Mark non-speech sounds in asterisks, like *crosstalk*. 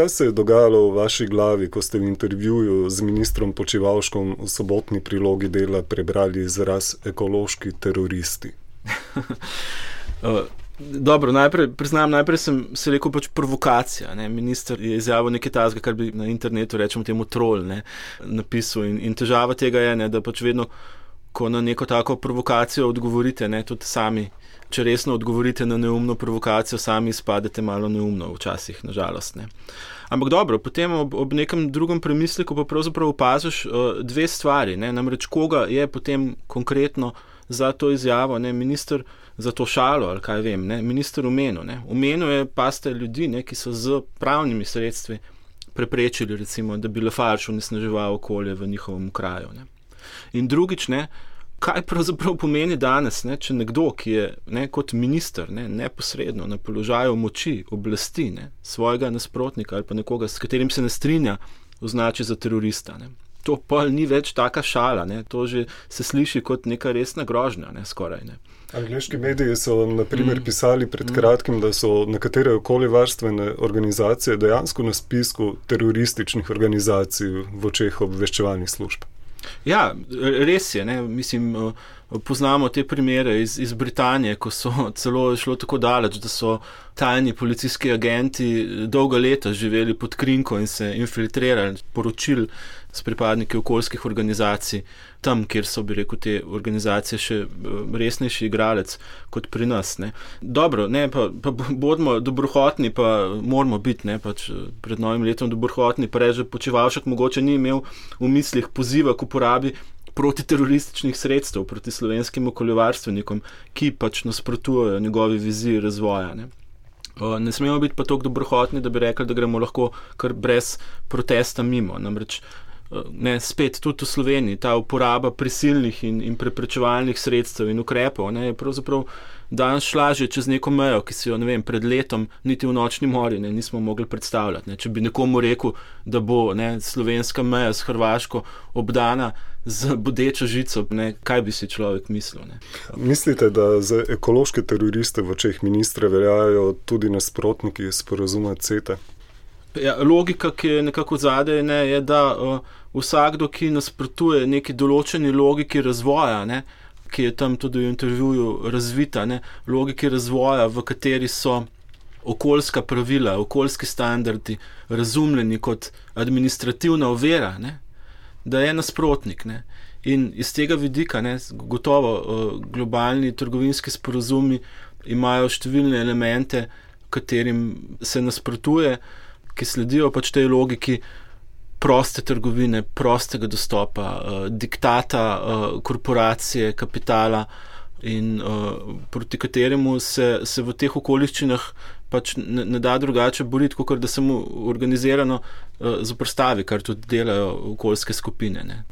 kaj se je dogajalo v vaši glavi, ko ste v intervjuju z ministrom Počivalškom v sobotni prilogi dela prebrali izraz ekološki teroristi? *laughs* Dobro, najprej, priznam, najprej sem se rekel pač provokacija. Ne. Minister je izjavil nekaj tazga, kar bi na internetu rečemo temu trol, ne, napisal. In, in težava tega je, ne, da pač vedno, ko na neko tako provokacijo odgovorite, ne, tudi sami, če resno odgovorite na neumno provokacijo, sami izpadete malo neumno, včasih, nažalost. Ne. Ampak dobro, potem ob, ob nekem drugem premisleku pa pravzaprav opaziš uh, dve stvari. Ne. Namreč koga je potem konkretno za to izjavo, ne, minister za to šalo ali kaj vem, ne, minister umenil. Umenil je pa ste ljudi, ne, ki so z pravnimi sredstvi preprečili, recimo, da bi Lefarš unesnaževal okolje v njihovem kraju. Ne. In drugič, ne, kaj pravzaprav pomeni danes, ne, če nekdo, ki je ne, kot minister ne, neposredno na položaju moči, oblasti ne, svojega nasprotnika ali pa nekoga, s katerim se ne strinja, označi za terorista. Ne to pa ni več taka šala, ne? to že se sliši kot neka resna grožnja, ne? skoraj. Ne? Angliški mediji so naprimer mm. pisali pred mm. kratkim, da so nekatere okoljevarstvene organizacije dejansko na spisku terorističnih organizacij v očeh obveščevalnih služb. Ja, res je. Ne? Mislim, poznamo te primere iz, iz Britanije, ko so celo šlo tako daleč, da so tajni policijski agenti dolga leta živeli pod krinko in se infiltrirali, poročili s pripadniki okoljskih organizacij, tam, kjer so, bi rekel, te organizacije še eh, resnejši igralec kot pri nas. Ne. Dobro, ne, pa, pa bodimo dobrohotni, pa moramo biti ne, pač eh, pred novim letom dobrohotni, pa reže počivalšek mogoče ni imel v mislih poziva k uporabi. Protiterorističnih sredstev proti slovenskim okoljevarstvenikom, ki pač nasprotujejo njegovi viziji razvoja. Ne. ne smemo biti pa tako dobrohotni, da bi rekli, da gremo lahko kar brez protesta mimo. Namreč ne, spet tudi v Sloveniji, ta uporaba prisilnih in, in preprečevalnih sredstev in ukrepov ne, je pravzaprav danes šla že čez neko mejo, ki si jo vem, pred letom niti v nočni mori ne, nismo mogli predstavljati. Ne. Če bi nekomu rekel, da bo ne, slovenska meja s Hrvaško obdana z bodečo žico, ne, kaj bi si človek mislil. Ne. Mislite, da za ekološke teroriste v očeh ministra veljajo tudi nasprotniki sporozuma CETA? Ja, logika, ki je nekako zadaj, ne, je, da uh, vsakdo, ki nasprotuje neki določeni logiki razvoja, ne, ki je tam tudi v intervjuju razvita, ne, logiki razvoja, v kateri so okoljska pravila, okoljski standardi razumljeni kot administrativna ovira, ne, da je nasprotnik. Ne. In iz tega vidika, ne, gotovo uh, globalni trgovinski sporozumi imajo številne elemente, katerim se nasprotuje ki sledijo pač tej logiki proste trgovine, prostega dostopa, uh, diktata uh, korporacije, kapitala, in uh, proti kateremu se, se v teh okoliščinah pač ne, ne da drugače boriti, kot da se mu organizirano uh, zoprstavi, kar tudi delajo okoljske skupine. Ne.